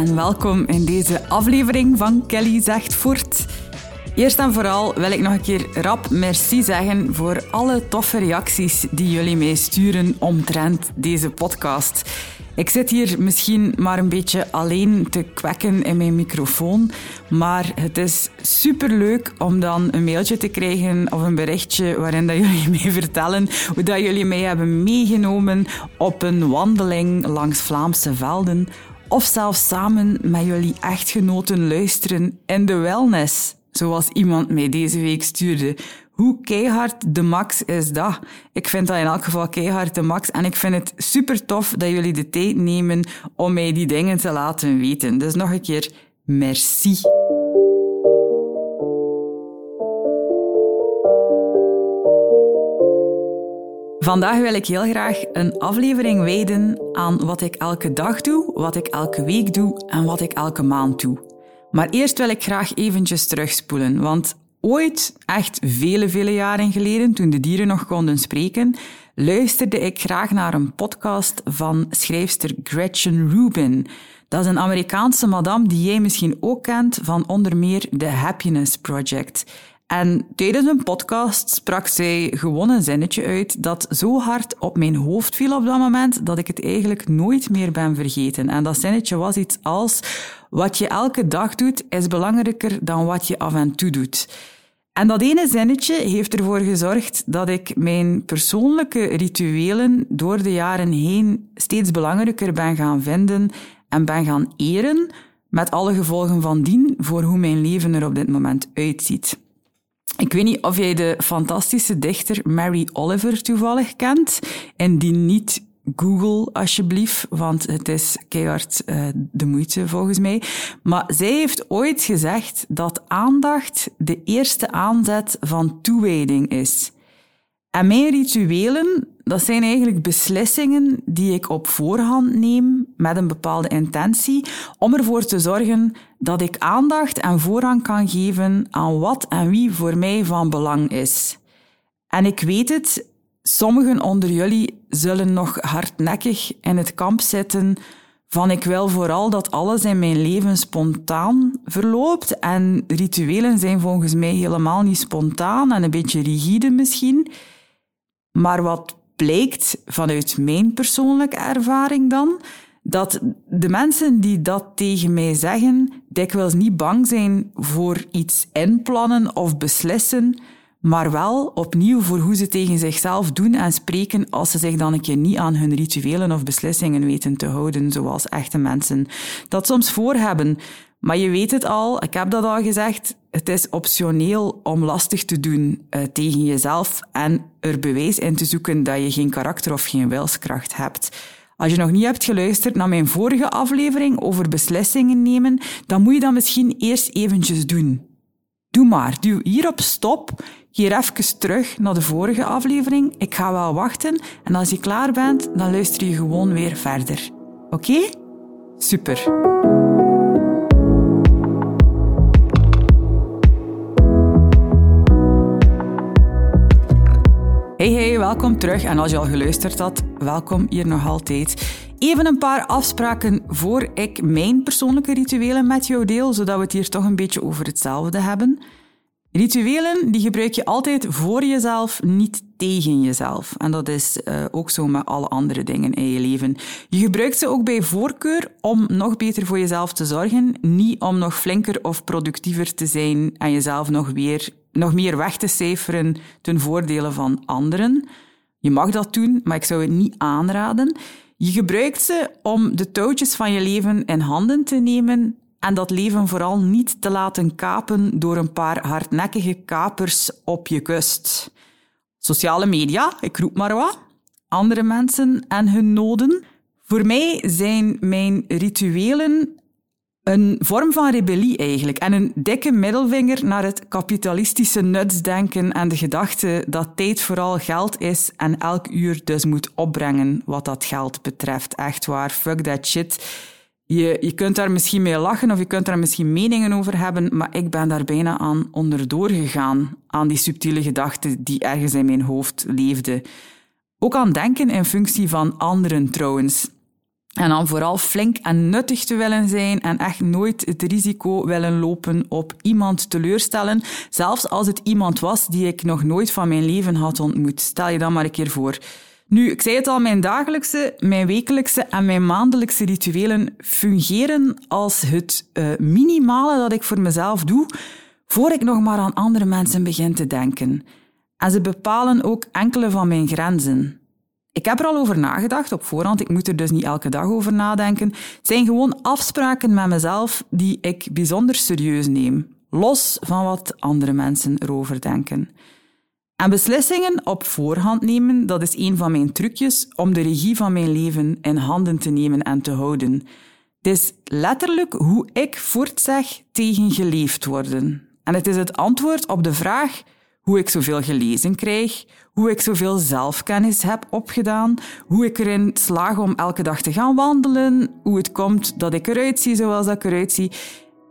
En welkom in deze aflevering van Kelly Zegt Voort. Eerst en vooral wil ik nog een keer rap merci zeggen voor alle toffe reacties die jullie mij sturen omtrent deze podcast. Ik zit hier misschien maar een beetje alleen te kwekken in mijn microfoon, maar het is superleuk om dan een mailtje te krijgen of een berichtje waarin dat jullie mij vertellen hoe dat jullie mij hebben meegenomen op een wandeling langs Vlaamse velden of zelfs samen met jullie echtgenoten luisteren in de wellness, zoals iemand mij deze week stuurde. Hoe keihard de max is dat? Ik vind dat in elk geval keihard de max en ik vind het super tof dat jullie de tijd nemen om mij die dingen te laten weten. Dus nog een keer merci. Vandaag wil ik heel graag een aflevering wijden aan wat ik elke dag doe, wat ik elke week doe en wat ik elke maand doe. Maar eerst wil ik graag eventjes terugspoelen, want ooit, echt vele, vele jaren geleden, toen de dieren nog konden spreken, luisterde ik graag naar een podcast van schrijfster Gretchen Rubin. Dat is een Amerikaanse madame die jij misschien ook kent van onder meer The Happiness Project. En tijdens een podcast sprak zij gewoon een zinnetje uit dat zo hard op mijn hoofd viel op dat moment dat ik het eigenlijk nooit meer ben vergeten. En dat zinnetje was iets als: Wat je elke dag doet is belangrijker dan wat je af en toe doet. En dat ene zinnetje heeft ervoor gezorgd dat ik mijn persoonlijke rituelen door de jaren heen steeds belangrijker ben gaan vinden en ben gaan eren, met alle gevolgen van dien voor hoe mijn leven er op dit moment uitziet. Ik weet niet of jij de fantastische dichter Mary Oliver toevallig kent. En die niet, Google alsjeblieft, want het is keihard uh, de moeite volgens mij. Maar zij heeft ooit gezegd dat aandacht de eerste aanzet van toewijding is. En mijn rituelen, dat zijn eigenlijk beslissingen die ik op voorhand neem met een bepaalde intentie om ervoor te zorgen dat ik aandacht en voorrang kan geven aan wat en wie voor mij van belang is. En ik weet het, sommigen onder jullie zullen nog hardnekkig in het kamp zitten van ik wil vooral dat alles in mijn leven spontaan verloopt en rituelen zijn volgens mij helemaal niet spontaan en een beetje rigide misschien. Maar wat blijkt vanuit mijn persoonlijke ervaring dan, dat de mensen die dat tegen mij zeggen, dikwijls niet bang zijn voor iets inplannen of beslissen, maar wel opnieuw voor hoe ze tegen zichzelf doen en spreken als ze zich dan een keer niet aan hun rituelen of beslissingen weten te houden, zoals echte mensen dat soms voor hebben. Maar je weet het al, ik heb dat al gezegd, het is optioneel om lastig te doen uh, tegen jezelf en er bewijs in te zoeken dat je geen karakter of geen wilskracht hebt. Als je nog niet hebt geluisterd naar mijn vorige aflevering over beslissingen nemen, dan moet je dat misschien eerst eventjes doen. Doe maar, duw hier op stop, hier even terug naar de vorige aflevering. Ik ga wel wachten en als je klaar bent, dan luister je gewoon weer verder. Oké? Super. Hey hey, welkom terug. En als je al geluisterd had, welkom hier nog altijd. Even een paar afspraken voor ik mijn persoonlijke rituelen met jou deel, zodat we het hier toch een beetje over hetzelfde hebben. Rituelen die gebruik je altijd voor jezelf, niet tegen jezelf. En dat is uh, ook zo met alle andere dingen in je leven. Je gebruikt ze ook bij voorkeur om nog beter voor jezelf te zorgen, niet om nog flinker of productiever te zijn en jezelf nog, weer, nog meer weg te cijferen ten voordele van anderen. Je mag dat doen, maar ik zou het niet aanraden. Je gebruikt ze om de touwtjes van je leven in handen te nemen en dat leven vooral niet te laten kapen door een paar hardnekkige kapers op je kust. Sociale media, ik roep maar wat, andere mensen en hun noden. Voor mij zijn mijn rituelen een vorm van rebellie eigenlijk en een dikke middelvinger naar het kapitalistische nutsdenken en de gedachte dat tijd vooral geld is en elk uur dus moet opbrengen wat dat geld betreft. Echt waar, fuck that shit. Je, je kunt daar misschien mee lachen of je kunt daar misschien meningen over hebben, maar ik ben daar bijna aan onderdoor gegaan, aan die subtiele gedachten die ergens in mijn hoofd leefden. Ook aan denken in functie van anderen trouwens. En dan vooral flink en nuttig te willen zijn en echt nooit het risico willen lopen op iemand teleurstellen, zelfs als het iemand was die ik nog nooit van mijn leven had ontmoet. Stel je dan maar een keer voor. Nu, ik zei het al, mijn dagelijkse, mijn wekelijkse en mijn maandelijkse rituelen fungeren als het uh, minimale dat ik voor mezelf doe, voor ik nog maar aan andere mensen begin te denken. En ze bepalen ook enkele van mijn grenzen. Ik heb er al over nagedacht op voorhand, ik moet er dus niet elke dag over nadenken. Het zijn gewoon afspraken met mezelf die ik bijzonder serieus neem, los van wat andere mensen erover denken. En beslissingen op voorhand nemen, dat is een van mijn trucjes om de regie van mijn leven in handen te nemen en te houden. Het is letterlijk hoe ik voortzeg tegen geleefd worden. En het is het antwoord op de vraag hoe ik zoveel gelezen krijg, hoe ik zoveel zelfkennis heb opgedaan, hoe ik erin slaag om elke dag te gaan wandelen, hoe het komt dat ik eruit zie zoals ik eruit zie.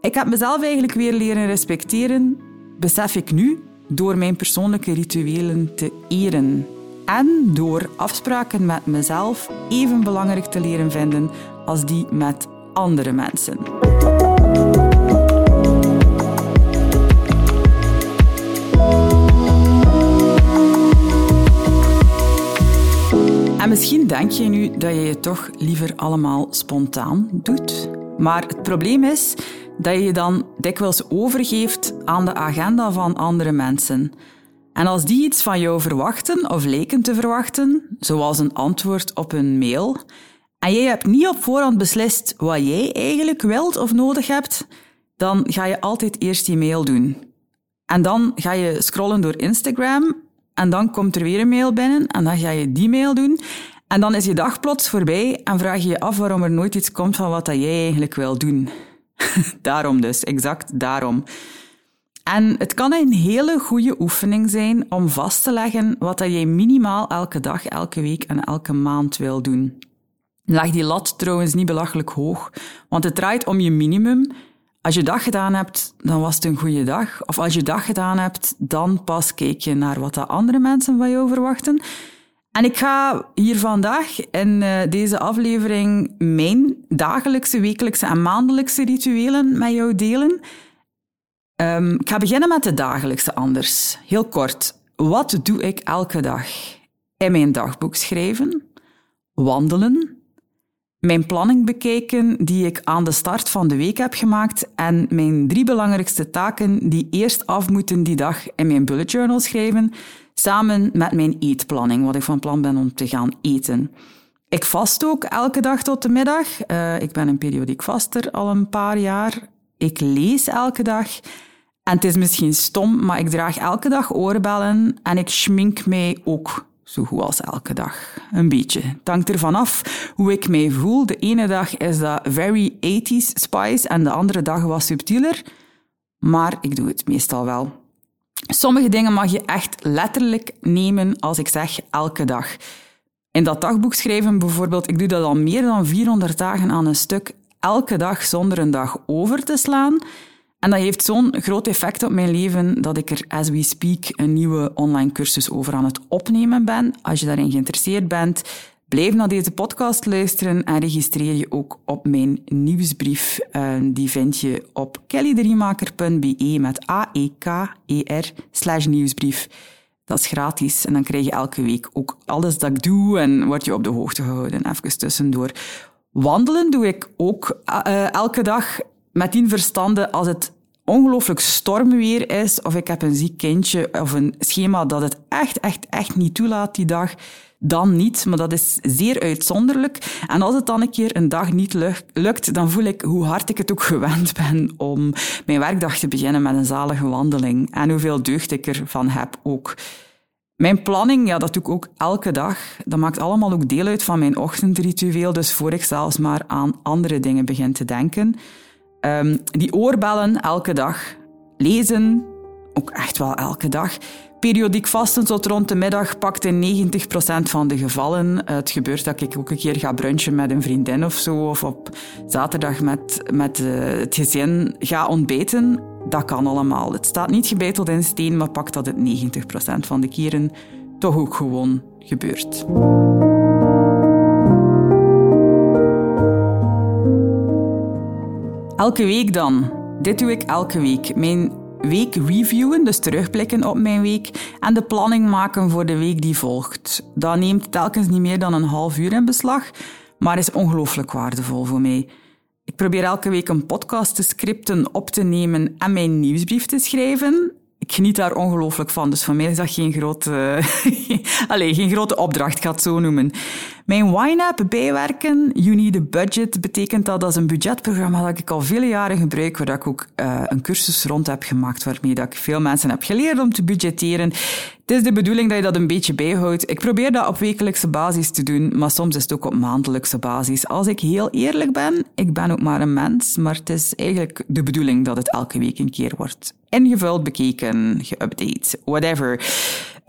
Ik heb mezelf eigenlijk weer leren respecteren, besef ik nu, door mijn persoonlijke rituelen te eren. En door afspraken met mezelf even belangrijk te leren vinden als die met andere mensen. En misschien denk je nu dat je het toch liever allemaal spontaan doet. Maar het probleem is dat je je dan dikwijls overgeeft aan de agenda van andere mensen. En als die iets van jou verwachten of lijken te verwachten, zoals een antwoord op een mail, en jij hebt niet op voorhand beslist wat jij eigenlijk wilt of nodig hebt, dan ga je altijd eerst die mail doen. En dan ga je scrollen door Instagram en dan komt er weer een mail binnen en dan ga je die mail doen. En dan is je dag plots voorbij en vraag je je af waarom er nooit iets komt van wat dat jij eigenlijk wil doen. daarom dus, exact daarom. En het kan een hele goede oefening zijn om vast te leggen wat dat jij minimaal elke dag, elke week en elke maand wil doen. Leg die lat trouwens niet belachelijk hoog, want het draait om je minimum. Als je dag gedaan hebt, dan was het een goede dag. Of als je dag gedaan hebt, dan pas kijk je naar wat de andere mensen van jou verwachten. En ik ga hier vandaag in eh, deze aflevering mijn dagelijkse, wekelijkse en maandelijkse rituelen met jou delen. Um, ik ga beginnen met de dagelijkse anders. Heel kort. Wat doe ik elke dag? In mijn dagboek schrijven, wandelen, mijn planning bekijken die ik aan de start van de week heb gemaakt en mijn drie belangrijkste taken die eerst af moeten die dag in mijn bullet journal schrijven, samen met mijn eetplanning, wat ik van plan ben om te gaan eten. Ik vast ook elke dag tot de middag. Uh, ik ben een periodiek vaster al een paar jaar. Ik lees elke dag. En het is misschien stom, maar ik draag elke dag oorbellen en ik schmink mij ook zo goed als elke dag. Een beetje. Het hangt ervan af hoe ik mij voel. De ene dag is dat very 80s spice en de andere dag wat subtieler. Maar ik doe het meestal wel. Sommige dingen mag je echt letterlijk nemen als ik zeg elke dag. In dat dagboek schrijven bijvoorbeeld, ik doe dat al meer dan 400 dagen aan een stuk, elke dag zonder een dag over te slaan. En dat heeft zo'n groot effect op mijn leven dat ik er, as we speak, een nieuwe online cursus over aan het opnemen ben. Als je daarin geïnteresseerd bent, Blijf naar deze podcast luisteren en registreer je ook op mijn nieuwsbrief. Uh, die vind je op kellydriemaker.be met A-E-K-E-R slash nieuwsbrief. Dat is gratis en dan krijg je elke week ook alles dat ik doe en word je op de hoogte gehouden. Even tussendoor. Wandelen doe ik ook uh, elke dag met die verstande als het ongelooflijk stormweer is of ik heb een ziek kindje of een schema dat het echt, echt, echt niet toelaat die dag dan niet, maar dat is zeer uitzonderlijk. En als het dan een keer een dag niet lukt, dan voel ik hoe hard ik het ook gewend ben om mijn werkdag te beginnen met een zalige wandeling. En hoeveel deugd ik ervan heb ook. Mijn planning, ja, dat doe ik ook elke dag. Dat maakt allemaal ook deel uit van mijn ochtendritueel, dus voor ik zelfs maar aan andere dingen begin te denken. Um, die oorbellen elke dag. Lezen, ook echt wel elke dag. Periodiek vasten tot rond de middag pakt in 90% van de gevallen. Het gebeurt dat ik ook een keer ga brunchen met een vriendin of zo, of op zaterdag met, met eh, het gezin ga ontbeten. Dat kan allemaal. Het staat niet gebeiteld in steen, maar pakt dat het 90% van de keren toch ook gewoon gebeurt. Elke week dan. Dit doe ik elke week. Mijn week reviewen, dus terugblikken op mijn week, en de planning maken voor de week die volgt. Dat neemt telkens niet meer dan een half uur in beslag, maar is ongelooflijk waardevol voor mij. Ik probeer elke week een podcast te scripten, op te nemen en mijn nieuwsbrief te schrijven ik geniet daar ongelooflijk van. Dus voor mij is dat geen grote, allez, geen grote opdracht, ik ga het zo noemen. Mijn Wine-app bijwerken, You Need a Budget, betekent dat is een budgetprogramma dat ik al vele jaren gebruik, waar ik ook uh, een cursus rond heb gemaakt, waarmee dat ik veel mensen heb geleerd om te budgetteren. Het is de bedoeling dat je dat een beetje bijhoudt. Ik probeer dat op wekelijkse basis te doen, maar soms is het ook op maandelijkse basis. Als ik heel eerlijk ben, ik ben ook maar een mens, maar het is eigenlijk de bedoeling dat het elke week een keer wordt ingevuld, bekeken, geüpdate, whatever.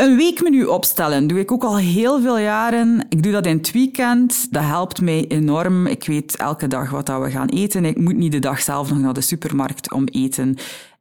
Een weekmenu opstellen doe ik ook al heel veel jaren. Ik doe dat in het weekend. Dat helpt mij enorm. Ik weet elke dag wat we gaan eten. Ik moet niet de dag zelf nog naar de supermarkt om eten.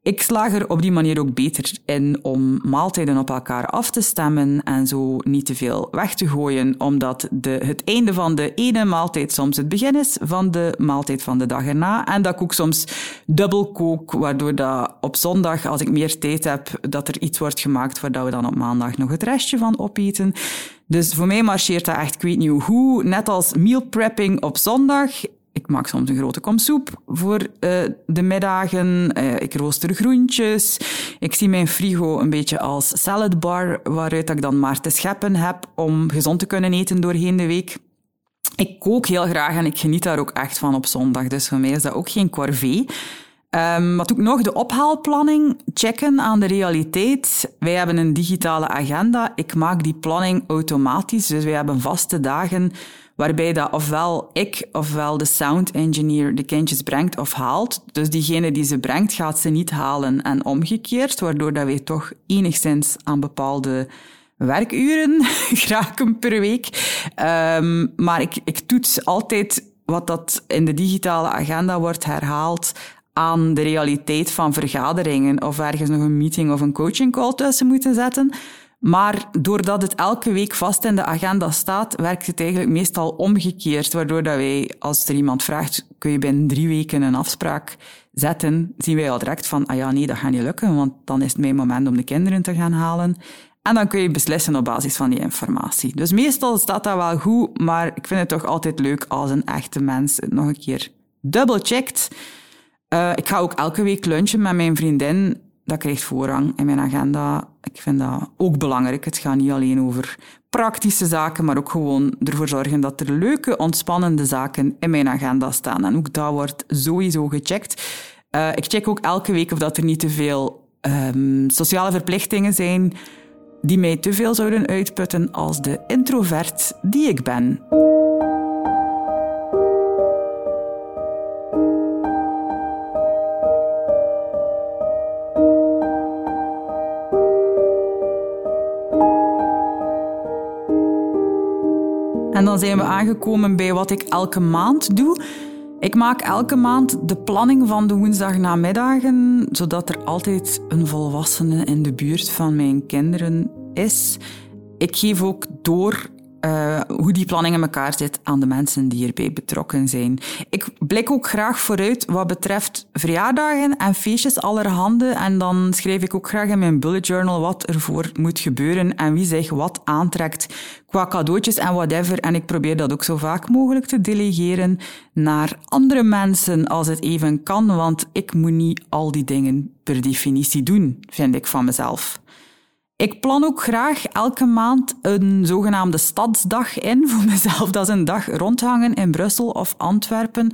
Ik slaag er op die manier ook beter in om maaltijden op elkaar af te stemmen en zo niet te veel weg te gooien, omdat de, het einde van de ene maaltijd soms het begin is van de maaltijd van de dag erna. En dat ik ook soms dubbel kook, waardoor dat op zondag, als ik meer tijd heb, dat er iets wordt gemaakt waar we dan op maandag nog het restje van opeten. Dus voor mij marcheert dat echt, ik weet niet hoe. Net als meal prepping op zondag ik maak soms een grote kom soep voor uh, de middagen. Uh, ik rooster groentjes. Ik zie mijn frigo een beetje als saladbar, waaruit ik dan maar te scheppen heb om gezond te kunnen eten doorheen de week. Ik kook heel graag en ik geniet daar ook echt van op zondag. Dus voor mij is dat ook geen corvée. Um, wat ook nog? De ophaalplanning checken aan de realiteit. Wij hebben een digitale agenda. Ik maak die planning automatisch. Dus wij hebben vaste dagen waarbij dat ofwel ik ofwel de sound engineer de kindjes brengt of haalt. Dus diegene die ze brengt gaat ze niet halen en omgekeerd, waardoor dat wij toch enigszins aan bepaalde werkuren geraken per week. Um, maar ik, ik toets altijd wat dat in de digitale agenda wordt herhaald aan de realiteit van vergaderingen of ergens nog een meeting of een coaching call tussen moeten zetten. Maar doordat het elke week vast in de agenda staat, werkt het eigenlijk meestal omgekeerd. Waardoor dat wij, als er iemand vraagt, kun je binnen drie weken een afspraak zetten, zien wij al direct van, ah ja, nee, dat gaat niet lukken, want dan is het mijn moment om de kinderen te gaan halen. En dan kun je beslissen op basis van die informatie. Dus meestal staat dat wel goed, maar ik vind het toch altijd leuk als een echte mens het nog een keer double-checkt. Uh, ik ga ook elke week lunchen met mijn vriendin dat krijgt voorrang in mijn agenda. Ik vind dat ook belangrijk. Het gaat niet alleen over praktische zaken, maar ook gewoon ervoor zorgen dat er leuke, ontspannende zaken in mijn agenda staan. En ook dat wordt sowieso gecheckt. Uh, ik check ook elke week of dat er niet te veel um, sociale verplichtingen zijn die mij te veel zouden uitputten als de introvert die ik ben. Zijn we aangekomen bij wat ik elke maand doe. Ik maak elke maand de planning van de woensdagnamiddagen, zodat er altijd een volwassene in de buurt van mijn kinderen is. Ik geef ook door uh, hoe die planning in elkaar zit aan de mensen die erbij betrokken zijn. Ik blik ook graag vooruit wat betreft verjaardagen en feestjes allerhande. En dan schrijf ik ook graag in mijn bullet journal wat ervoor moet gebeuren en wie zich wat aantrekt qua cadeautjes en whatever. En ik probeer dat ook zo vaak mogelijk te delegeren naar andere mensen als het even kan, want ik moet niet al die dingen per definitie doen, vind ik van mezelf. Ik plan ook graag elke maand een zogenaamde stadsdag in voor mezelf. Dat is een dag rondhangen in Brussel of Antwerpen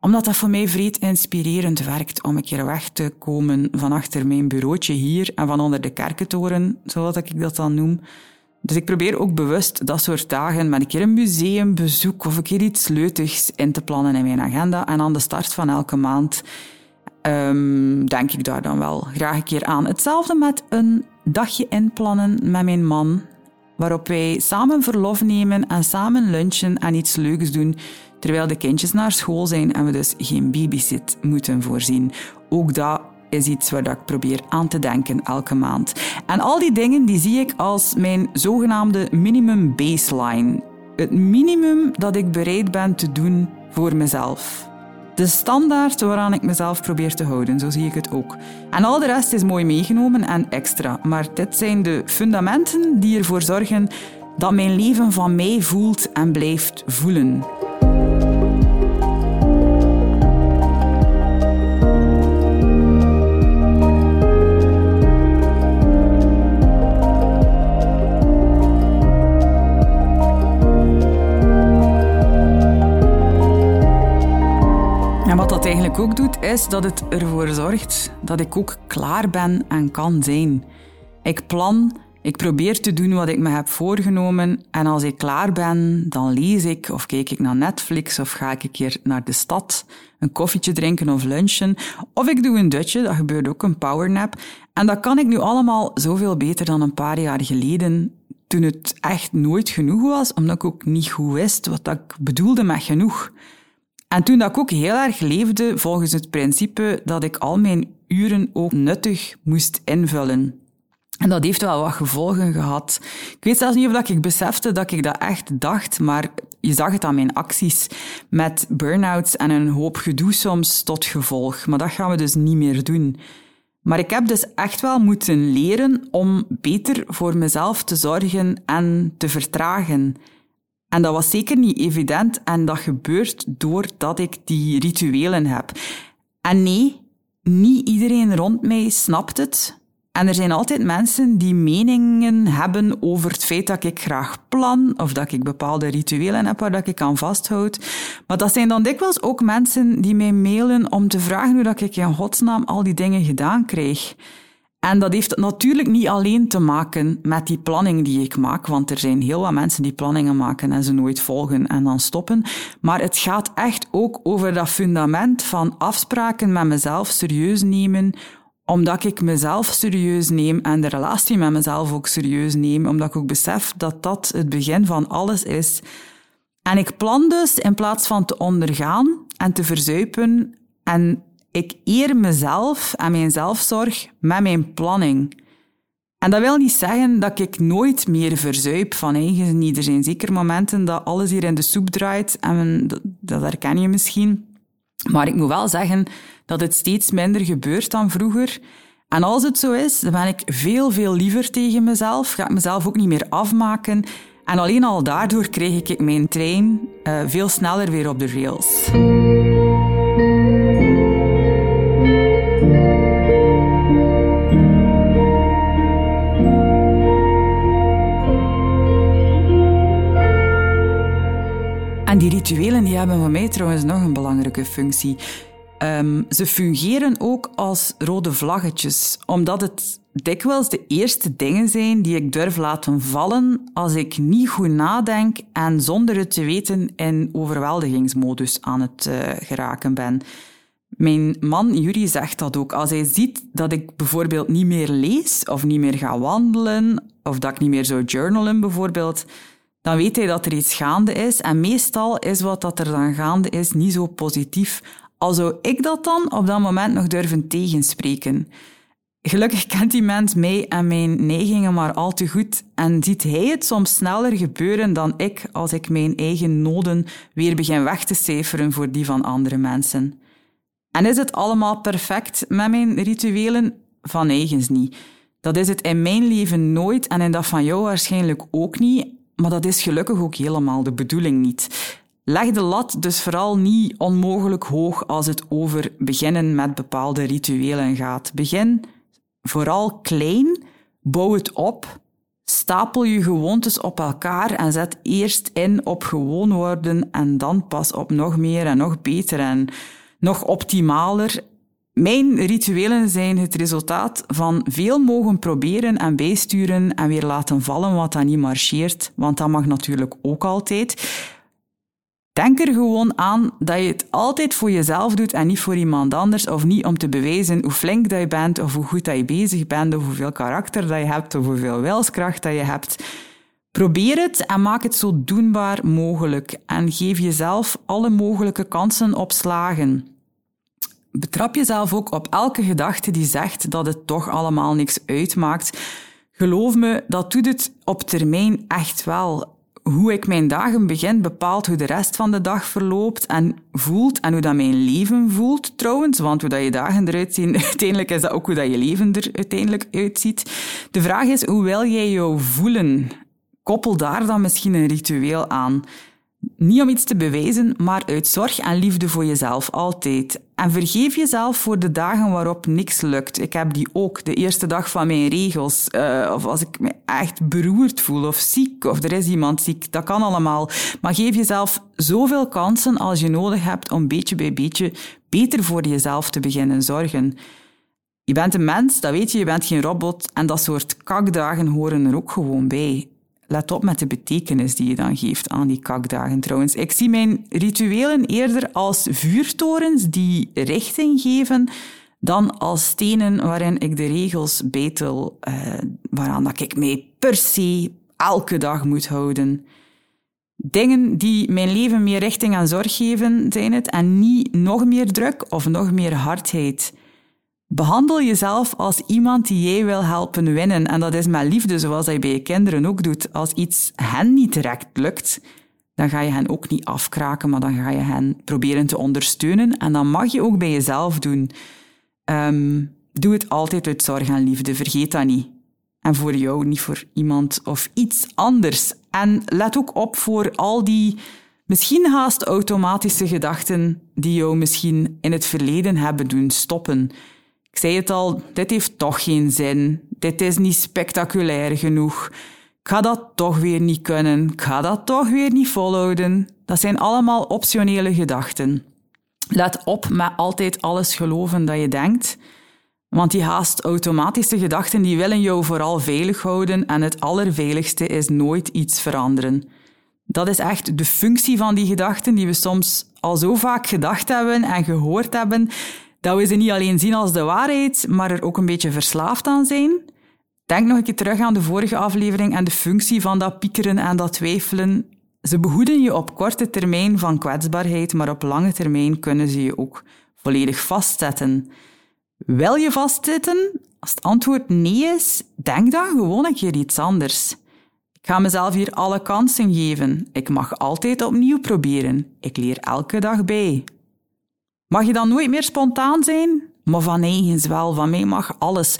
omdat dat voor mij vreed inspirerend werkt om een keer weg te komen van achter mijn bureautje hier en van onder de kerkentoren, zoals ik dat dan noem. Dus ik probeer ook bewust dat soort dagen met een keer een museumbezoek of een keer iets leutigs in te plannen in mijn agenda. En aan de start van elke maand um, denk ik daar dan wel graag een keer aan. Hetzelfde met een dagje inplannen met mijn man, waarop wij samen verlof nemen en samen lunchen en iets leuks doen, terwijl de kindjes naar school zijn en we dus geen babysit moeten voorzien. Ook dat is iets waar ik probeer aan te denken elke maand. En al die dingen die zie ik als mijn zogenaamde minimum baseline. Het minimum dat ik bereid ben te doen voor mezelf de standaard waaraan ik mezelf probeer te houden. Zo zie ik het ook. En al de rest is mooi meegenomen en extra. Maar dit zijn de fundamenten die ervoor zorgen dat mijn leven van mij voelt en blijft voelen. Ook doet, is dat het ervoor zorgt dat ik ook klaar ben en kan zijn. Ik plan, ik probeer te doen wat ik me heb voorgenomen en als ik klaar ben, dan lees ik of kijk ik naar Netflix of ga ik een keer naar de stad, een koffietje drinken of lunchen. Of ik doe een dutje, dat gebeurt ook, een powernap. En dat kan ik nu allemaal zoveel beter dan een paar jaar geleden, toen het echt nooit genoeg was, omdat ik ook niet goed wist wat ik bedoelde met genoeg. En toen dat ik ook heel erg leefde volgens het principe dat ik al mijn uren ook nuttig moest invullen. En dat heeft wel wat gevolgen gehad. Ik weet zelfs niet of ik besefte dat ik dat echt dacht, maar je zag het aan mijn acties met burn-outs en een hoop gedoe soms tot gevolg. Maar dat gaan we dus niet meer doen. Maar ik heb dus echt wel moeten leren om beter voor mezelf te zorgen en te vertragen. En dat was zeker niet evident en dat gebeurt doordat ik die rituelen heb. En nee, niet iedereen rond mij snapt het. En er zijn altijd mensen die meningen hebben over het feit dat ik graag plan of dat ik bepaalde rituelen heb waar dat ik aan vasthoud. Maar dat zijn dan dikwijls ook mensen die mij mailen om te vragen hoe dat ik in godsnaam al die dingen gedaan krijg. En dat heeft natuurlijk niet alleen te maken met die planning die ik maak, want er zijn heel wat mensen die planningen maken en ze nooit volgen en dan stoppen. Maar het gaat echt ook over dat fundament van afspraken met mezelf serieus nemen, omdat ik mezelf serieus neem en de relatie met mezelf ook serieus neem, omdat ik ook besef dat dat het begin van alles is. En ik plan dus in plaats van te ondergaan en te verzuipen en ik eer mezelf en mijn zelfzorg met mijn planning. En dat wil niet zeggen dat ik nooit meer verzuip van eigen. Er zijn zeker momenten dat alles hier in de soep draait en dat, herken je misschien. Maar ik moet wel zeggen dat het steeds minder gebeurt dan vroeger. En als het zo is, dan ben ik veel, veel liever tegen mezelf. Ga ik mezelf ook niet meer afmaken. En alleen al daardoor krijg ik mijn trein uh, veel sneller weer op de rails. Die rituelen die hebben voor mij trouwens nog een belangrijke functie. Um, ze fungeren ook als rode vlaggetjes, omdat het dikwijls de eerste dingen zijn die ik durf laten vallen als ik niet goed nadenk en zonder het te weten in overweldigingsmodus aan het uh, geraken ben. Mijn man Yuri zegt dat ook. Als hij ziet dat ik bijvoorbeeld niet meer lees of niet meer ga wandelen of dat ik niet meer zou journalen bijvoorbeeld, dan weet hij dat er iets gaande is. En meestal is wat dat er dan gaande is niet zo positief. Al zou ik dat dan op dat moment nog durven tegenspreken. Gelukkig kent die mens mij en mijn neigingen maar al te goed en ziet hij het soms sneller gebeuren dan ik als ik mijn eigen noden weer begin weg te cijferen voor die van andere mensen. En is het allemaal perfect met mijn rituelen? Van eigens niet. Dat is het in mijn leven nooit en in dat van jou waarschijnlijk ook niet, maar dat is gelukkig ook helemaal de bedoeling niet. Leg de lat dus vooral niet onmogelijk hoog als het over beginnen met bepaalde rituelen gaat. Begin vooral klein, bouw het op, stapel je gewoontes op elkaar en zet eerst in op gewoon worden en dan pas op nog meer en nog beter en nog optimaler. Mijn rituelen zijn het resultaat van veel mogen proberen en bijsturen en weer laten vallen wat dan niet marcheert, want dat mag natuurlijk ook altijd. Denk er gewoon aan dat je het altijd voor jezelf doet en niet voor iemand anders, of niet om te bewijzen hoe flink dat je bent, of hoe goed dat je bezig bent, of hoeveel karakter dat je hebt, of hoeveel wilskracht dat je hebt. Probeer het en maak het zo doenbaar mogelijk en geef jezelf alle mogelijke kansen op slagen. Betrap jezelf ook op elke gedachte die zegt dat het toch allemaal niks uitmaakt. Geloof me, dat doet het op termijn echt wel hoe ik mijn dagen begin bepaalt hoe de rest van de dag verloopt en voelt en hoe dat mijn leven voelt trouwens, want hoe dat je dagen eruit zien, uiteindelijk is dat ook hoe dat je leven er uiteindelijk uitziet. De vraag is, hoe wil jij jou voelen? Koppel daar dan misschien een ritueel aan. Niet om iets te bewijzen, maar uit zorg en liefde voor jezelf, altijd. En vergeef jezelf voor de dagen waarop niks lukt. Ik heb die ook, de eerste dag van mijn regels. Uh, of als ik me echt beroerd voel of ziek, of er is iemand ziek. Dat kan allemaal. Maar geef jezelf zoveel kansen als je nodig hebt om beetje bij beetje beter voor jezelf te beginnen zorgen. Je bent een mens, dat weet je, je bent geen robot. En dat soort kakdagen horen er ook gewoon bij. Let op met de betekenis die je dan geeft aan die kakdagen trouwens. Ik zie mijn rituelen eerder als vuurtorens die richting geven dan als stenen waarin ik de regels betel, uh, waaraan dat ik mij per se elke dag moet houden. Dingen die mijn leven meer richting en zorg geven, zijn het, en niet nog meer druk of nog meer hardheid. Behandel jezelf als iemand die jij wil helpen winnen. En dat is met liefde, zoals dat je bij je kinderen ook doet. Als iets hen niet direct lukt, dan ga je hen ook niet afkraken, maar dan ga je hen proberen te ondersteunen. En dan mag je ook bij jezelf doen. Um, doe het altijd uit zorg en liefde, vergeet dat niet. En voor jou, niet voor iemand of iets anders. En let ook op voor al die misschien haast automatische gedachten die jou misschien in het verleden hebben doen stoppen. Ik zei het al, dit heeft toch geen zin. Dit is niet spectaculair genoeg. Ik ga dat toch weer niet kunnen. Ik ga dat toch weer niet volhouden. Dat zijn allemaal optionele gedachten. Let op met altijd alles geloven dat je denkt. Want die haast automatische gedachten die willen jou vooral veilig houden en het allerveiligste is nooit iets veranderen. Dat is echt de functie van die gedachten die we soms al zo vaak gedacht hebben en gehoord hebben dat we ze niet alleen zien als de waarheid, maar er ook een beetje verslaafd aan zijn. Denk nog een keer terug aan de vorige aflevering en de functie van dat piekeren en dat twijfelen. Ze behoeden je op korte termijn van kwetsbaarheid, maar op lange termijn kunnen ze je ook volledig vastzetten. Wil je vastzitten? Als het antwoord nee is, denk dan gewoon een keer iets anders. Ik ga mezelf hier alle kansen geven. Ik mag altijd opnieuw proberen. Ik leer elke dag bij. Mag je dan nooit meer spontaan zijn? Maar van eigens wel, van mij mag alles.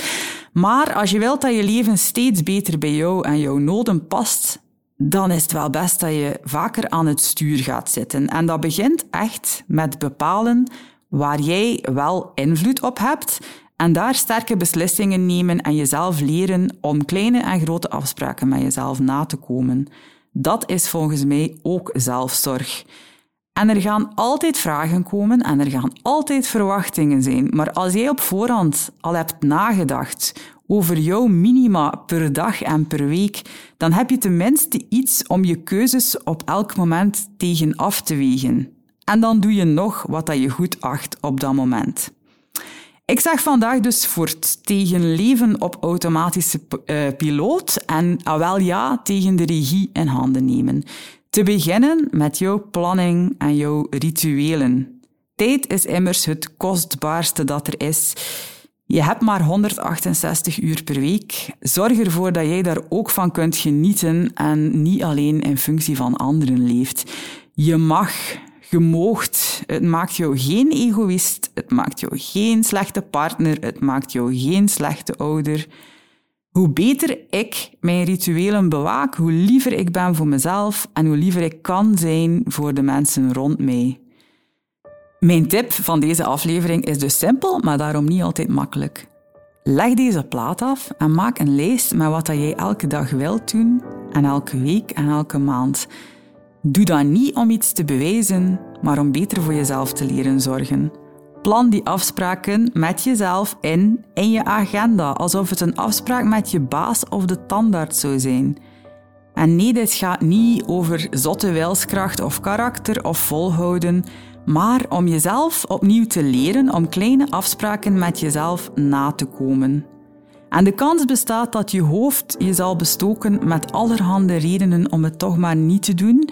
Maar als je wilt dat je leven steeds beter bij jou en jouw noden past, dan is het wel best dat je vaker aan het stuur gaat zitten. En dat begint echt met bepalen waar jij wel invloed op hebt en daar sterke beslissingen nemen en jezelf leren om kleine en grote afspraken met jezelf na te komen. Dat is volgens mij ook zelfzorg. En er gaan altijd vragen komen en er gaan altijd verwachtingen zijn. Maar als jij op voorhand al hebt nagedacht over jouw minima per dag en per week, dan heb je tenminste iets om je keuzes op elk moment tegen af te wegen. En dan doe je nog wat dat je goed acht op dat moment. Ik zeg vandaag dus voort tegen leven op automatische uh, piloot en, ah wel ja, tegen de regie in handen nemen. Te beginnen met jouw planning en jouw rituelen. Tijd is immers het kostbaarste dat er is. Je hebt maar 168 uur per week. Zorg ervoor dat jij daar ook van kunt genieten en niet alleen in functie van anderen leeft. Je mag, je moogt. Het maakt jou geen egoïst. Het maakt jou geen slechte partner. Het maakt jou geen slechte ouder. Hoe beter ik mijn rituelen bewaak, hoe liever ik ben voor mezelf en hoe liever ik kan zijn voor de mensen rond mij. Mijn tip van deze aflevering is dus simpel, maar daarom niet altijd makkelijk. Leg deze plaat af en maak een lijst met wat jij elke dag wilt doen en elke week en elke maand. Doe dat niet om iets te bewijzen, maar om beter voor jezelf te leren zorgen. Plan die afspraken met jezelf in in je agenda, alsof het een afspraak met je baas of de tandarts zou zijn. En nee, dit gaat niet over zotte wilskracht of karakter of volhouden, maar om jezelf opnieuw te leren om kleine afspraken met jezelf na te komen. En de kans bestaat dat je hoofd je zal bestoken met allerhande redenen om het toch maar niet te doen,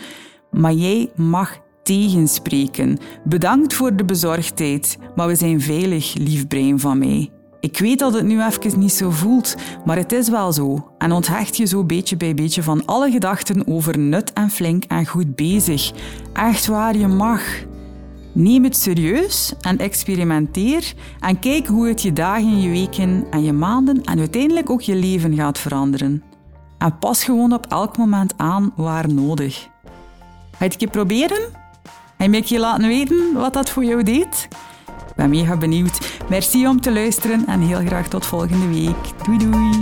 maar jij mag tegenspreken. Bedankt voor de bezorgdheid, maar we zijn veilig, lief brein van mij. Ik weet dat het nu even niet zo voelt, maar het is wel zo. En onthecht je zo beetje bij beetje van alle gedachten over nut en flink en goed bezig. Echt waar, je mag. Neem het serieus en experimenteer en kijk hoe het je dagen, je weken en je maanden en uiteindelijk ook je leven gaat veranderen. En pas gewoon op elk moment aan waar nodig. Ga je het proberen? En je je laten weten wat dat voor jou deed? Ik ben mega benieuwd. Merci om te luisteren en heel graag tot volgende week. Doei doei!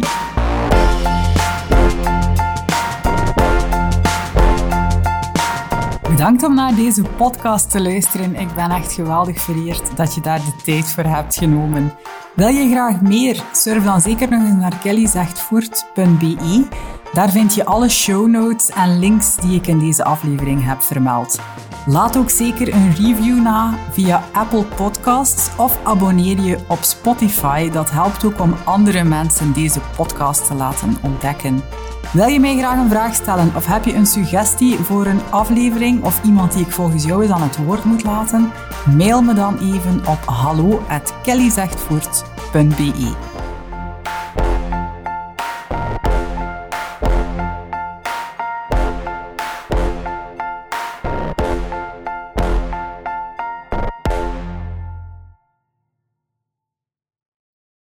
Bedankt om naar deze podcast te luisteren. Ik ben echt geweldig vereerd dat je daar de tijd voor hebt genomen. Wil je graag meer? Surf dan zeker nog eens naar kellyzechtvoort.be. Daar vind je alle show notes en links die ik in deze aflevering heb vermeld. Laat ook zeker een review na via Apple Podcasts of abonneer je op Spotify. Dat helpt ook om andere mensen deze podcast te laten ontdekken. Wil je mij graag een vraag stellen of heb je een suggestie voor een aflevering of iemand die ik volgens jou eens aan het woord moet laten? Mail me dan even op hallo@kellyzechtvoort.be.